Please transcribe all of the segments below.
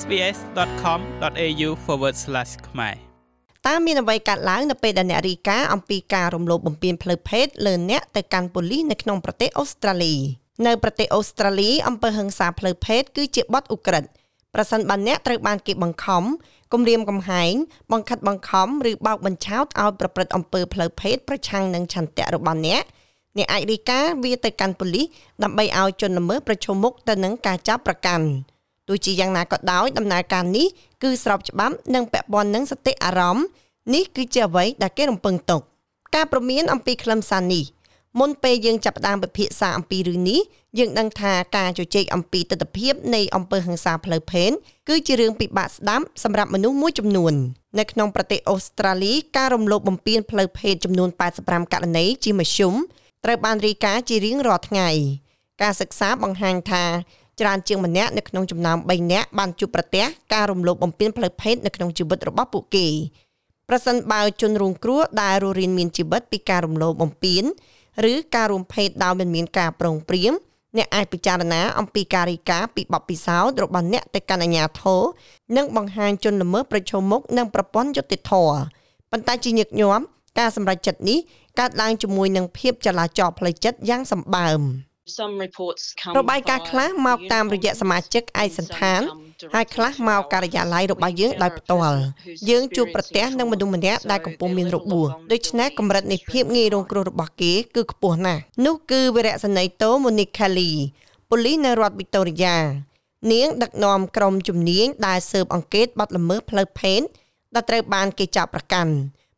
sbs.com.au/ ខ្មែរតើមានអ្វីកើតឡើងនៅពេលដែលអ្នករីកាអំពីការរំលោភបំពានផ្លូវភេទលើអ្នកទៅកាន់ប៉ូលីសនៅក្នុងប្រទេសអូស្ត្រាលីនៅប្រទេសអូស្ត្រាលីអំពើហិង្សាផ្លូវភេទគឺជាបទឧក្រិដ្ឋប្រសិនបើអ្នកត្រូវបានគេបង្ខំគំរាមកំហែងបង្ខិតបង្ខំឬបោកបញ្ឆោតឲ្យប្រព្រឹត្តអំពើផ្លូវភេទប្រឆាំងនឹងឆន្ទៈរបស់អ្នកអ្នកអាចរីកាវាទៅកាន់ប៉ូលីសដើម្បីឲ្យជនល្មើសប្រឈមមុខទៅនឹងការចាប់ប្រកាន់ ទោះជាយ៉ាងណាក៏ដោយដំណើរការនេះគឺស្របច្បាប់និងពាក់ព័ន្ធនឹងសតិអារម្មណ៍នេះគឺជាអ្វីដែលគេរំពឹងទុកការព្រមានអំពីខ្លឹមសារនេះមុនពេលយើងចាប់ផ្ដើមពិភាក្សាអំពីរឿងនេះយើងដឹងថាការជជែកអំពីទស្សនវិជ្ជានៃអំពើហិង្សាផ្លូវភេទគឺជារឿងពិបាកស្ដាប់សម្រាប់មនុស្សមួយចំនួននៅក្នុងប្រទេសអូស្ត្រាលីការរំលោភបំពានផ្លូវភេទចំនួន85ករណីជាមធ្យមត្រូវបានរាយការណ៍ជារៀងរាល់ថ្ងៃការសិក្សាបង្ហាញថា ច្រើនជាងម្នាក់នៅក្នុងចំណោម3នាក់បានជួបប្រទះការរំលោភបំពានផ្លូវភេទនៅក្នុងជីវិតរបស់ពួកគេប្រសិនបើជនរងគ្រោះដែលរស់រានមានជីវិតពីការរំលោភបំពានឬការរួមភេទដោយមិនមានការប្រឹងប្រៀងអ្នកអាចពិចារណាអំពីការរីកាពីបទពិសោធន៍របស់អ្នកទៅកាន់អាជ្ញាធរនិងបង្ហាញជនល្មើសប្រឈមមុខនឹងប្រព័ន្ធយុត្តិធម៌ប៉ុន្តែជាញឹកញាប់ការសម្រេចចិត្តនេះកើតឡើងជាមួយនឹងភាពចលាចលផ្លូវចិត្តយ៉ាងសម្បើម របាយការណ៍ខ្លះមកតាមរយៈសមាជិកឯកសន្តានហើយខ្លះមកការិយាល័យរបស់យើងដោយផ្ទាល់យើងជួបប្រទះនឹងមនុស្សម្នាក់ដែលកំពុងមានរបួសដូច្នេះកម្រិតនៃភាពងាយរងគ្រោះរបស់គេគឺខ្ពស់ណាស់នោះគឺវីរៈសេនីតូម៉ូនីកខាលីប៉ូលីសនៅរដ្ឋវីតូរីយ៉ានាងដឹកនាំក្រុមជំនាញដែលស៊ើបអង្កេតបទល្មើសផ្លូវភេទដែលត្រូវបានគេចាប់ប្រកាន់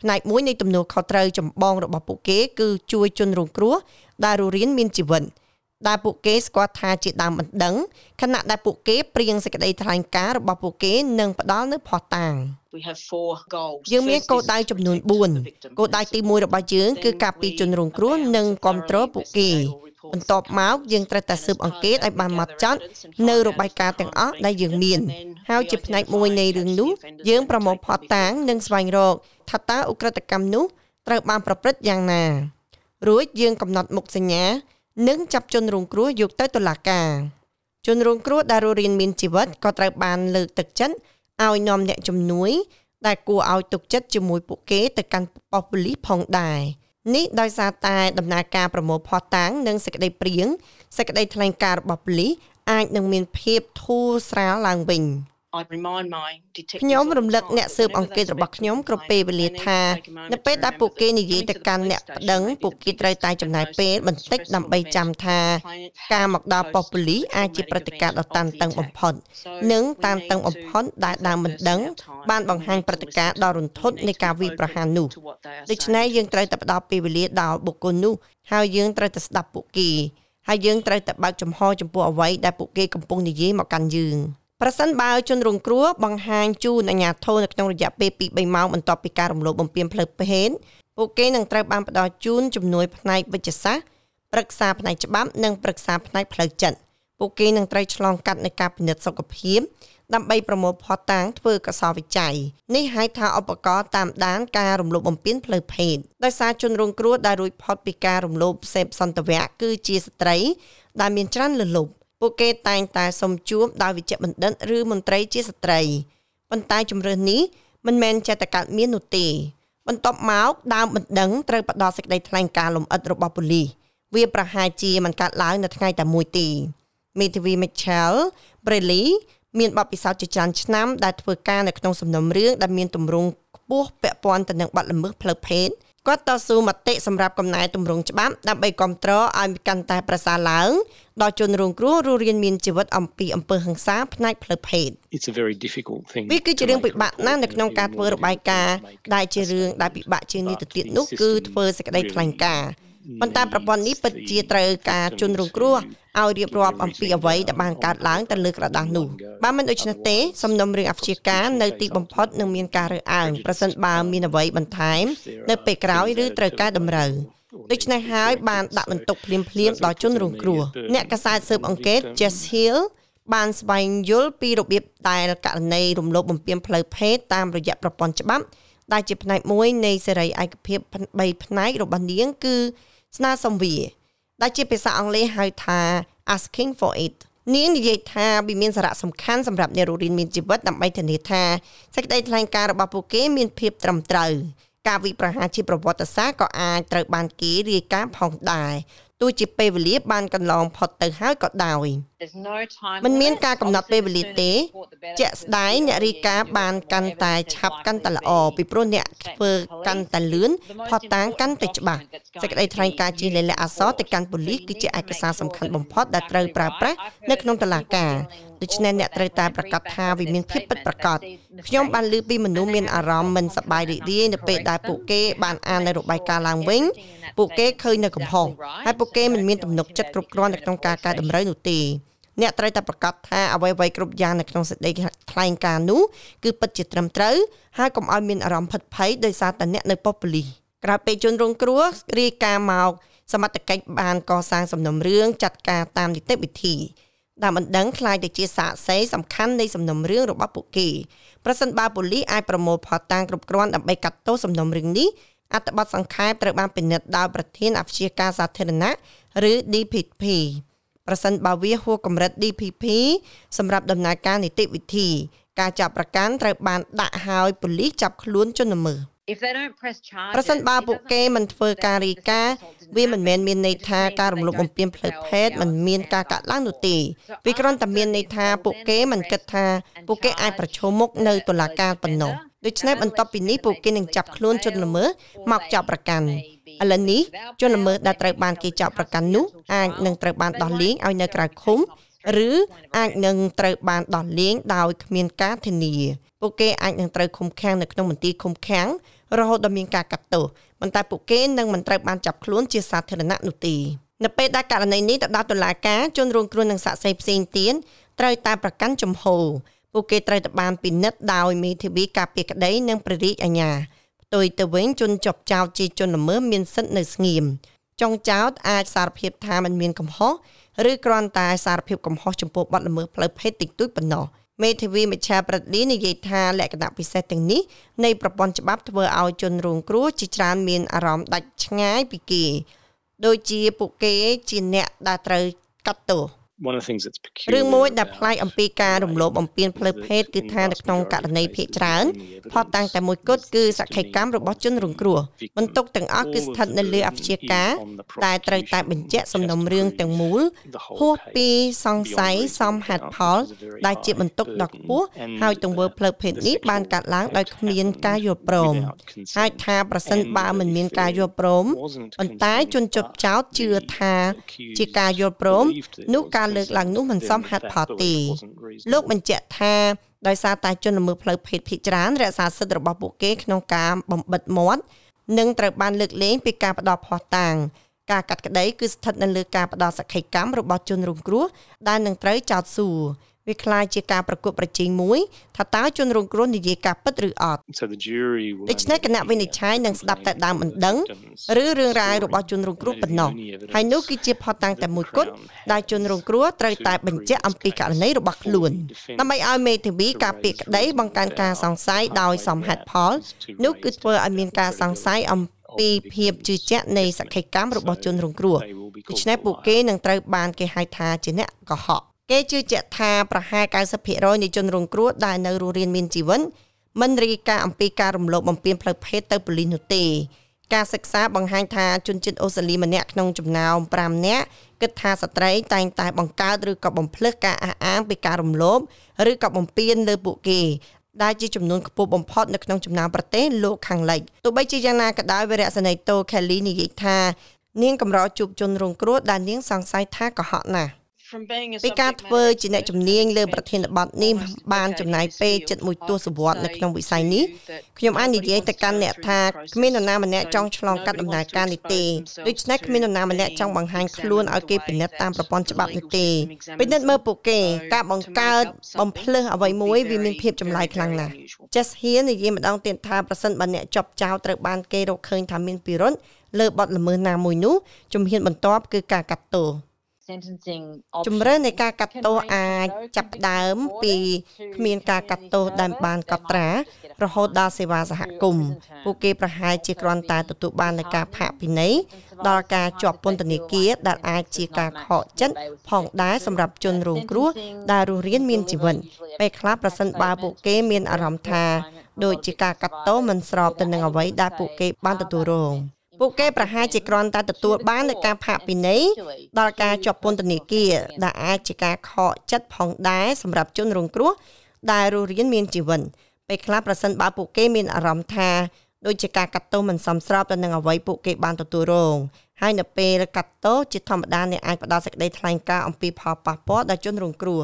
ផ្នែកមួយនៃទំនួលខុសត្រូវចម្បងរបស់ពួកគេគឺជួយជនរងគ្រោះដែលរស់រានមានជីវិត ដែលពួកគេស្គាល់ថាជាដើមបណ្ដឹងខណៈដែលពួកគេព្រៀងសេចក្តីថ្លែងការណ៍របស់ពួកគេនឹងផ្ដល់នូវភស្តុតាងយើងមានគោលដៅចំនួន4គោលដៅទី1របស់យើងគឺការពីជនរងគ្រោះនិងគ្រប់គ្រងពួកគេបន្ទាប់មកយើងត្រូវតែស៊ើបអង្កេតឲ្យបានម៉ត់ចត់នៅរបាយការណ៍ទាំងអស់ដែលយើងមានហើយជាផ្នែកមួយនៃរឿងនោះយើងប្រមូលភស្តុតាងនិងស្វែងរកថាតើឧក្រិដ្ឋកម្មនោះត្រូវបានប្រព្រឹត្តយ៉ាងណារួចយើងកំណត់មុខសញ្ញា និងចាប់ជនរងគ្រោះយកទៅតុលាការជនរងគ្រោះដែលរស់រានមានជីវិតក៏ត្រូវបានលើកទឹកចិត្តឲ្យនាំអ្នកជំនួយដែលគួរឲ្យទុកចិត្តជាមួយពួកគេទៅកាន់ប៉ុស្តិ៍ប៉ូលីសផងដែរនេះដោយសារតែដំណើរការប្រមូលភស្តុតាងនិងសេចក្តីព្រៀងសេចក្តីថ្លែងការណ៍របស់ប៉ូលីសអាចនឹងមានភាពធូរស្រាលឡើងវិញ។ ខ្ញុំរំលឹកអ្នកស៊ើបអង្កេតរបស់ខ្ញុំគ្រប់ពេលវេលាថានៅពេលដែលពួកគេនិយាយទៅកាន់អ្នកប្តឹងពួកគេត្រូវតែចំណាយពេលបន្តិចដើម្បីចាំថាការមកដល់ប៉ុស្តិ៍ប៉ូលីសអាចជាព្រឹត្តិការណ៍ដ៏តានតឹងបំផុតនិងតានតឹងបំផុតដែលដើមមិនដឹងបានបង្ហាញព្រឹត្តិការណ៍ដ៏រន្ធត់នៃការវាយប្រហារនោះដូច្នេះយើងត្រូវតែផ្ដល់ពេលវេលាដល់បុគ្គលនោះហើយយើងត្រូវតែស្ដាប់ពួកគេហើយយើងត្រូវតែបើកចំហចំពោះអ្វីដែលពួកគេកំពុងនិយាយមកកាន់យើង។ ប្រសិនបើជនរងគ្រោះបង្ហាញជូនអាជ្ញាធរនៅក្នុងរយៈពេល2 3ម៉ោងបន្ទាប់ពីការរំលោភបំពានផ្លូវភេទពួកគេនឹងត្រូវបានផ្ដល់ជូនជំនួយផ្នែកវិទ្យាសាស្ត្រប្រឹក្សាផ្នែកច្បាប់និងប្រឹក្សាផ្នែកផ្លូវចិត្តពួកគេនឹងត្រូវឆ្លងកាត់នៃការពិនិត្យសុខភាពដើម្បីប្រមូលភស្តុតាងធ្វើកសោវិច័យនេះហៅថាឧបករណ៍តាមដានការរំលោភបំពានផ្លូវភេទដោយសារជនរងគ្រោះដែលរួចផុតពីការរំលោភសេពសន្តិវៈគឺជាស្ត្រីដែលមានច្រើនលលប់ ពួកគេតែងតែសុំជួបដោយវិជ្ជបណ្ឌិតឬមន្ត្រីជាស្ត្រីប៉ុន្តែជំរឿននេះមិនមែនចេះតែកើតមាននោះទេបន្ទាប់មកដើមបណ្ដឹងត្រូវផ្ដល់សេចក្តីថ្លែងការណ៍លម្អិតរបស់ប៉ូលីសវាប្រហែលជាមិនកើតឡើងនៅថ្ងៃតែមួយទេមេធាវី Mitchell Braley មានបទពិសោធន៍ជាច្រើនឆ្នាំដែលធ្វើការនៅក្នុងសំណុំរឿងដែលមានទម្រង់ខ្ពស់ពាក់ព័ន្ធទៅនឹងបទល្មើសផ្លូវភេទ គាត់តស៊ូមតិសម្រាប់កំណែទម្រង់ច្បាប់ដើម្បីគ្រប់គ្រងឲ្យកាន់តែប្រសើរឡើងដល់ជនរងគ្រោះរស់រានមានជីវិតអំពីអំពើហិង្សាផ្នែកផ្លូវភេទ It's a very difficult thing វាគឺជារឿងពិបាកណាស់នៅក្នុងការធ្វើរបាយការណ៍ដែលជារឿងដែលពិបាកជាងនេះទៅទៀតនោះគឺធ្វើសេចក្តីថ្លែងការណ៍ ប៉ុន្តែប្រព័ន្ធនេះពិតជាត្រូវការជនរងគ្រោះឲ្យរៀបរាប់អំពីអ្វីដែលបានកើតឡើងទៅលើក្រដាស់នោះបើមិនដូច្នេះទេសំណុំរឿងអព្យាការនៅទីបំផុតនឹងមានការរើសអើងប្រសិនបើមានអ្វីបន្ថែមនៅពេលក្រោយឬត្រូវការតម្រូវដូច្នេះហើយបានដាក់បន្ទុកភ្លាមភ្លាមដល់ជនរងគ្រោះអ្នកកសែតស៊ើបអង្កេត Jess Hill បានស្វែងយល់ពីរបៀបដែលករណីរំលោភបំពានផ្លូវភេទតាមរយៈប្រព័ន្ធច្បាប់ ដែលជាផ្នែកមួយនៃសេរីឯកភាព3ផ្នែករបស់នាងគឺស្នើសុំវាដែលជាភាសាអង់គ្លេសហៅថា asking for it នាងនិយាយថាវាមានសារៈសំខាន់សម្រាប់អ្នករស់រានមានជីវិតដើម្បីធានាថាសេចក្តីថ្លែងការណ៍របស់ពួកគេមានភាពត្រឹមត្រូវការវិប្រហារជាប្រវត្តិសាស្ត្រក៏អាចត្រូវបានគេរាយការណ៍ផងដែរទោះជាពេលវេលាបានកន្លងផុតទៅហើយក៏ដោយมันមានការកំណត់ពេលវេលាទេជាក់ស្ដែងអ្នករីកាបានកាន់តែឆាប់កាន់តែល្អពីព្រោះអ្នកធ្វើកាន់តែលឿនផុតតាំងកាន់តែច្បាស់សេចក្តីថ្លែងការណ៍ជាលិលាអក្សរទៅកាន់ប៉ូលីសគឺជាឯកសារសំខាន់បំផុតដែលត្រូវប្រើប្រាស់នៅក្នុងតុលាការដូច្នេះអ្នកត្រូវតែប្រកាសថាវាមានភាពពិតប្រាកដខ្ញុំបានលើពីមនុស្សមានអារម្មណ៍មិនសប្បាយរីករាយនៅពេលដែលពួកគេបានអាននៅរបាយការណ៍ឡើងវិញពួកគេឃើញនៅកំហុសហើយពួកគេមិនមានទំនុកចិត្តគ្រប់គ្រាន់នៅក្នុងការកែតម្រូវនោះទេ អ្នកត្រូវតែប្រកាសថាអ្វីៗគ្រប់យ៉ាងនៅក្នុងសេចក្តីថ្លែងការណ៍នោះគឺពិតជាត្រឹមត្រូវហើយកុំឲ្យមានអារម្មណ៍ភិតភ័យដោយសារតែអ្នកនៅប៉ុស្តិ៍ប៉ូលីសក្រៅពេលជនរងគ្រោះរាយការណ៍មកសមត្ថកិច្ចបានកសាងសំណុំរឿងចាត់ការតាមនីតិវិធីដែលមិនដឹងខ្លាយទៅជាសាក្សីសំខាន់នៃសំណុំរឿងរបស់ពួកគេប្រសិនបើប៉ូលីសអាចប្រមូលផុសតាំងគ្រប់គ្រាន់ដើម្បីកាត់ទោសសំណុំរឿងនេះអត្ថបទសង្ខេបត្រូវបានពិនិត្យដោយប្រធានអព្យាការសាធារណៈឬ DPP ប្រសិនបើវាហួសកម្រិត DPP សម្រាប់ដំណើរការនីតិវិធី ការចាប់ប្រកាន់ត្រូវបានដាក់ឲ្យប៉ូលីសចាប់ខ្លួនជនល្មើសប្រសិនបើពួកគេមិនធ្វើការរីកាវាមិនមែនមានន័យថាការរំលោភបំពានផ្លូវភេទមិនមានការកាត់ឡើងនោះទេវាគ្រាន់តែមានន័យថាពួកគេមិនគិតថាពួកគេអាចប្រឈមមុខនៅតុលាការប៉ុណ្ណោះដូច្នេះបន្ទាប់ពីនេះពួកគេនឹងចាប់ខ្លួនជនល្មើសមកចាប់ប្រកាន់ ឥឡូវនេះជនល្មើសដែលត្រូវបានគេចាប់ប្រកាន់នោះអាចនឹងត្រូវបានដោះលែងឲ្យនៅក្រៅឃុំឬអាចនឹងត្រូវបានដោះលែងដោយគ្មានការធានាពួកគេអាចនឹងត្រូវឃុំឃាំងនៅក្នុងមន្ទីរឃុំឃាំងរហូតដល់មានការកាត់ទោសប៉ុន្តែពួកគេនឹងមិនត្រូវបានចាប់ខ្លួនជាសាធារណៈនោះទេនៅពេលដែលករណីនេះទៅដល់តុលាការជនរងគ្រោះនិងសាក្សីផ្សេងទៀតត្រូវតែប្រកាន់ជំហរពួកគេត្រូវតែបានពិនិត្យដោយមេធាវីការពារក្តីនិងព្រះរាជអាជ្ញា ផ្ទុយទៅវិញជនជាប់ចោតជាជនល្មើសមានសិទ្ធិនៅស្ងៀមចុងចោតអាចសារភាពថាมันមានកំហុសឬគ្រាន់តែសារភាពកំហុសចំពោះបទល្មើសផ្លូវភេទតិចតួចប៉ុណ្ណោះមេធាវីមច្ឆាប្រឌីនិយាយថាលក្ខណៈពិសេសទាំងនេះនៃប្រព័ន្ធច្បាប់ធ្វើឲ្យជនរងគ្រោះជាច្រើនមានអារម្មណ៍ដាច់ឆ្ងាយពីគេដូចជាពួកគេជាអ្នកដែលត្រូវកាត់ទោស រឿងមួយដែលប្លែកអំពីការរំលោភបំពានផ្លូវភេទគឺថានៅក្នុងករណីភ ieck ច្រើនផតតាំងតែមួយគត់គឺសក្ខីកម្មរបស់ជនរងគ្រោះបន្ទុកទាំងអស់គឺស្ថិតនៅលើអព្យាការតែត្រូវតែបញ្ជាក់សំណុំរឿងទាំងមូលហួសពីសង្ស័យសមហេតុផល ដែលជាបន្ទុកដ៏ខ្ពស់ហើយទង្វើផ្លូវភេទនេះបានកាត់ឡើងដោយគ្មានការយល់ព្រមហើយថាប្រសិនបើមិនមានការយល់ព្រមប៉ុន្តែជនជាប់ចោតជឿថាជាការយល់ព្រមនោះការលើកឡើងនោះមិនសមហេតុផលទេលោកបញ្ជាក់ថាដោយសារតែជនល្មើសផ្លូវភេទភាគច្រើនរក្សាសិទ្ធិរបស់ពួកគេក្នុងការបំបិតមាត់និងត្រូវបានលើកលែងពីការផ្ដោតភ័ស្តុតាងការកាត់ក្តីគឺស្ថិតនៅលើការផ្ដោតសក្ខីកម្មរបស់ជនរងគ្រោះដែលនឹងត្រូវចោទសួរ វាคล้ายជាការប្រកួតប្រជែងមួយថាតើជនរងគ្រោះនិយាយការពិតឬអត់ដូច្នេះគណៈវិនិច្ឆ័យនឹងស្ដាប់តែដើមមិនដឹងឬរឿងរ៉ាវរបស់ជនរងគ្រោះប៉ុណ្ណោះហើយនោះគឺជាផុសតាំងតែមួយគត់ដែលជនរងគ្រោះត្រូវតែបញ្ជាក់អំពីករណីរបស់ខ្លួនដើម្បីឲ្យមេធាវីការពារក្តីបង្កើនការសង្ស័យដោយសមហេតុផលនោះគឺធ្វើឲ្យមានការសង្ស័យអំពីភាពជឿជាក់នៃសក្ខីកម្មរបស់ជនរងគ្រោះដូច្នេះពួកគេនឹងត្រូវបានគេហៅថាជាអ្នកកុហក គេជឿជាក់ថាប្រហែល90%នៃជនរងគ្រោះដែលនៅរស់រានមានជីវិតមិនរាយការណ៍អំពីការរំលោភបំពានផ្លូវភេទទៅប៉ូលីសនោះទេការសិក្សាបង្ហាញថាជនជាតិអូស្ត្រាលីម្នាក់ក្នុងចំណោម5នាក់គិតថាស្ត្រីតែងតែបង្កើតឬក៏បំភ្លឹះការអះអាងពីការរំលោភឬក៏បំពានលើពួកគេដែលជាចំនួនខ្ពស់បំផុតនៅក្នុងចំណោមប្រទេសលោកខាងលិចទោះបីជាយ៉ាងណាក៏ដោយវីរៈសេនីតូខេលីនិយាយថានាងកម្រជួបជនរងគ្រោះដែលនាងសង្ស័យថាកុហកណាស់ ពីការធ្វើជាអ្នកជំនាញលើប្រធានបទនេះបានចំណាយពេលជិតមួយទសវត្សរ៍នៅក្នុងវិស័យនេះខ្ញុំអាចនិយាយទៅកាន់អ្នកថាគ្មាននរណាម្នាក់ចង់ឆ្លងកាត់ដំណើរការនេះទេដូច្នេះគ្មាននរណាម្នាក់ចង់បង្ហាញខ្លួនឲ្យគេពិនិត្យតាមប្រព័ន្ធច្បាប់នេះទេពិនិត្យមើលពួកគេការបង្កើតបំភ្លឺអ្វីមួយវាមានភាពចម្លែកខ្លាំងណាស់ Jess Hill និយាយម្ដងទៀតថាប្រសិនបើអ្នកជាប់ចោលត្រូវបានគេរកឃើញថាមានពិរុទ្ធលើបទល្មើសណាមួយនោះជំហានបន្ទាប់គឺការកាត់ទោស ជំរឿននៃការកាត់ទោសអាចចាប់ផ្ដើមពីគ្មានការកាត់ទោសដែលបានកត់ត្រា រហូតដល់សេវាសហគមន៍ពួកគេប្រហែលជាគ្រាន់តែទទួលបាននូវការផាកពិន័យដល់ការជាប់ពន្ធនាគារដែលអាចជាការខកចិត្តផងដែរសម្រាប់ជនរងគ្រោះដែលរស់រានមានជីវិតពេលខ្លះប្រសិនបើពួកគេមានអារម្មណ៍ថាដូចជាការកាត់ទោសមិនស្របទៅនឹងអ្វីដែលពួកគេបានទទួលរង ពួកគេប្រហែលជាគ្រាន់តែទទួលបាននូវការផាកពិន័យដល់ការជាប់ពន្ធនាគារដែលអាចជាការខកចិត្តផងដែរសម្រាប់ជនរងគ្រោះដែលរស់រានមានជីវិតពេលខ្លះប្រសិនបើពួកគេមានអារម្មណ៍ថាដូចជាការកាត់ទោសមិនសមស្របទៅនឹងអ្វីពួកគេបានទទួលរងហើយនៅពេលកាត់ទោសជាធម្មតាអ្នកអាចផ្ដល់សេចក្តីថ្លែងការណ៍អំពីផលប៉ះពាល់ដល់ជនរងគ្រោះ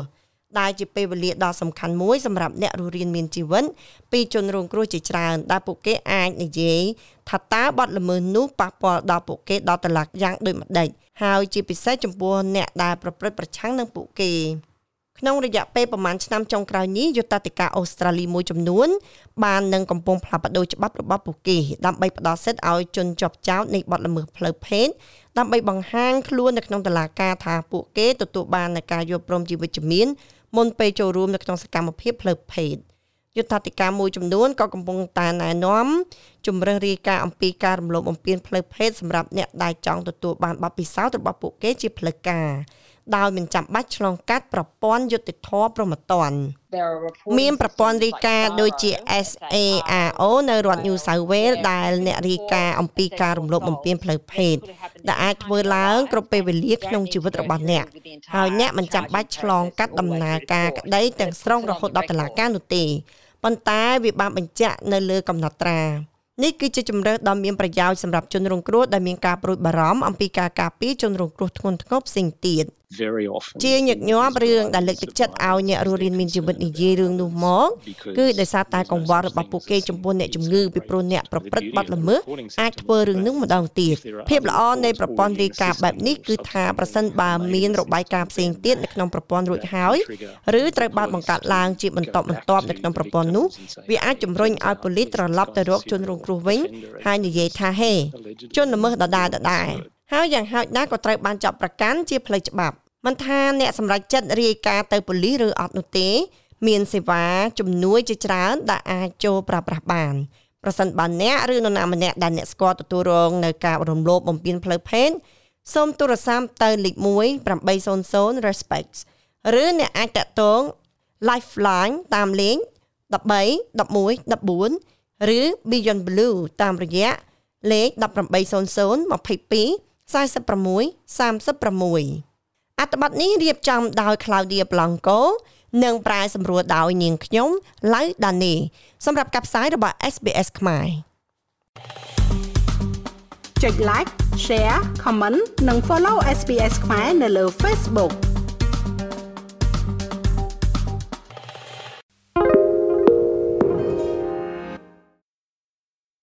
ដែលជាពេលវេលាដ៏សំខាន់មួយសម្រាប់អ្នករស់រានមានជីវិតពីជនរងគ្រោះជាច្រើនដែលពួកគេអាចនិយាយថាតើបទល្មើសនោះប៉ះពាល់ដល់ពួកគេដល់តឡាក់យ៉ាងដូចម្ដេចហើយជាពិសេសចំពោះអ្នកដែលប្រព្រឹត្តប្រឆាំងនឹងពួកគេក្នុងរយៈពេលប្រមាណឆ្នាំចុងក្រោយនេះយុទ្ធតិកាអូស្ត្រាលីមួយចំនួនបាននឹងកំពុងផ្លាស់ប្ដូរច្បាប់របស់ពួកគេដើម្បីផ្ដល់សិទ្ធិឲ្យជនជាប់ចោទនៃបទល្មើសផ្លូវភេទដើម្បីបង្ហាញខ្លួននៅក្នុងតុលាការថាពួកគេទទួលបាននូវការយល់ព្រមជាវិជ្ជមាន មុនពេលចូលរួមនៅក្នុងសកម្មភាពផ្លូវភេទយុទ្ធតិកាមួយចំនួនក៏កំពុងតែណែនាំជំរើសរាយការណ៍អំពីការរំលោភបំពានផ្លូវភេទសម្រាប់អ្នកដែលចង់ទទួលបានបទពិសោធន៍របស់ពួកគេជាផ្លូវការ ដោយមិនចាំបាច់ឆ្លងកាត់ប្រព័ន្ធយុតិធធម៌ប្រមត្តនមានប្រព័ន្ធរាយការណ៍ដូចជា SARO នៅរដ្ឋ New South Wales ដែលអ្នករាយការណ៍អំពីការរំលោភបំពានផ្លូវភេទដែលអាចធ្វើឡើងគ្រប់ពេលវេលាក្នុងជីវិតរបស់អ្នកហើយអ្នកមិនចាំបាច់ឆ្លងកាត់ដំណើរការក្តីទាំងស្រុងរហូតដល់តុលាការនោះទេប៉ុន្តែវាបានបញ្ជាក់នៅលើកំណត់ត្រានេះគឺជាជំរើសដ៏មានប្រយោជន៍សម្រាប់ជនរងគ្រោះដែលមានការប្រួយបារម្ភអំពីការការពារជនរងគ្រោះធ្ងន់ធ្ងរផ្សេងទៀត។ very often ជាញឹកញាប់រឿងដែលលើកទឹកចិត្តឲ្យអ្នករស់រានមានជីវិតនិយាយរឿងនោះមកគឺដោយសារតែកង្វល់របស់ពួកគេចំពោះអ្នកជំងឺពីព្រោះអ្នកប្រព្រឹត្តបទល្មើសអាចធ្វើរឿងនោះម្ដងទៀតភាពល្អនៃប្រព័ន្ធរាយការណ៍បែបនេះគឺថាប្រសិនបើមានរបាយការណ៍ផ្សេងទៀតនៅក្នុងប្រព័ន្ធរួចហើយឬត្រូវបានបង្កើតឡើងជាបន្តបន្ទាប់នៅក្នុងប្រព័ន្ធនោះវាអាចជំរុញឲ្យប៉ូលីសត្រឡប់ទៅរកជនរងគ្រោះវិញហើយនិយាយថាហេជនល្មើសដដែលដដែល ហើយយ៉ាងហោចណាស់ក៏ត្រូវបានចាប់ប្រកាន់ជាផ្លូវច្បាប់មិនថាអ្នកសម្រេចចិត្តរាយការណ៍ទៅប៉ូលីសឬអត់នោះទេ មានសេវាជំនួយជាច្រើនដែលអាចចូលប្រើប្រាស់បានប្រសិនបើអ្នកឬនរណាម្នាក់ដែលអ្នកស្គាល់ទទួលរងនៅការរំលោភបំពានផ្លូវភេទសូមទូរស័ព្ទទៅលេខ1 800 respect ឬអ្នកអាចតាក់ទង Lifeline តាមលេខ13 11 14ឬ Beyond Blue តាមរយៈលេខ1800 22 46 36អត្ថបទនេះរៀបចំដោយ Claudia Blanco និងប្រែសម្រួលដោយនាងខ្ញុំ Lau Dani សម្រាប់ការផ្សាយរបស់ SBS ខ្មែរចុច like share comment និង follow SBS ខ្មែរនៅលើ Facebook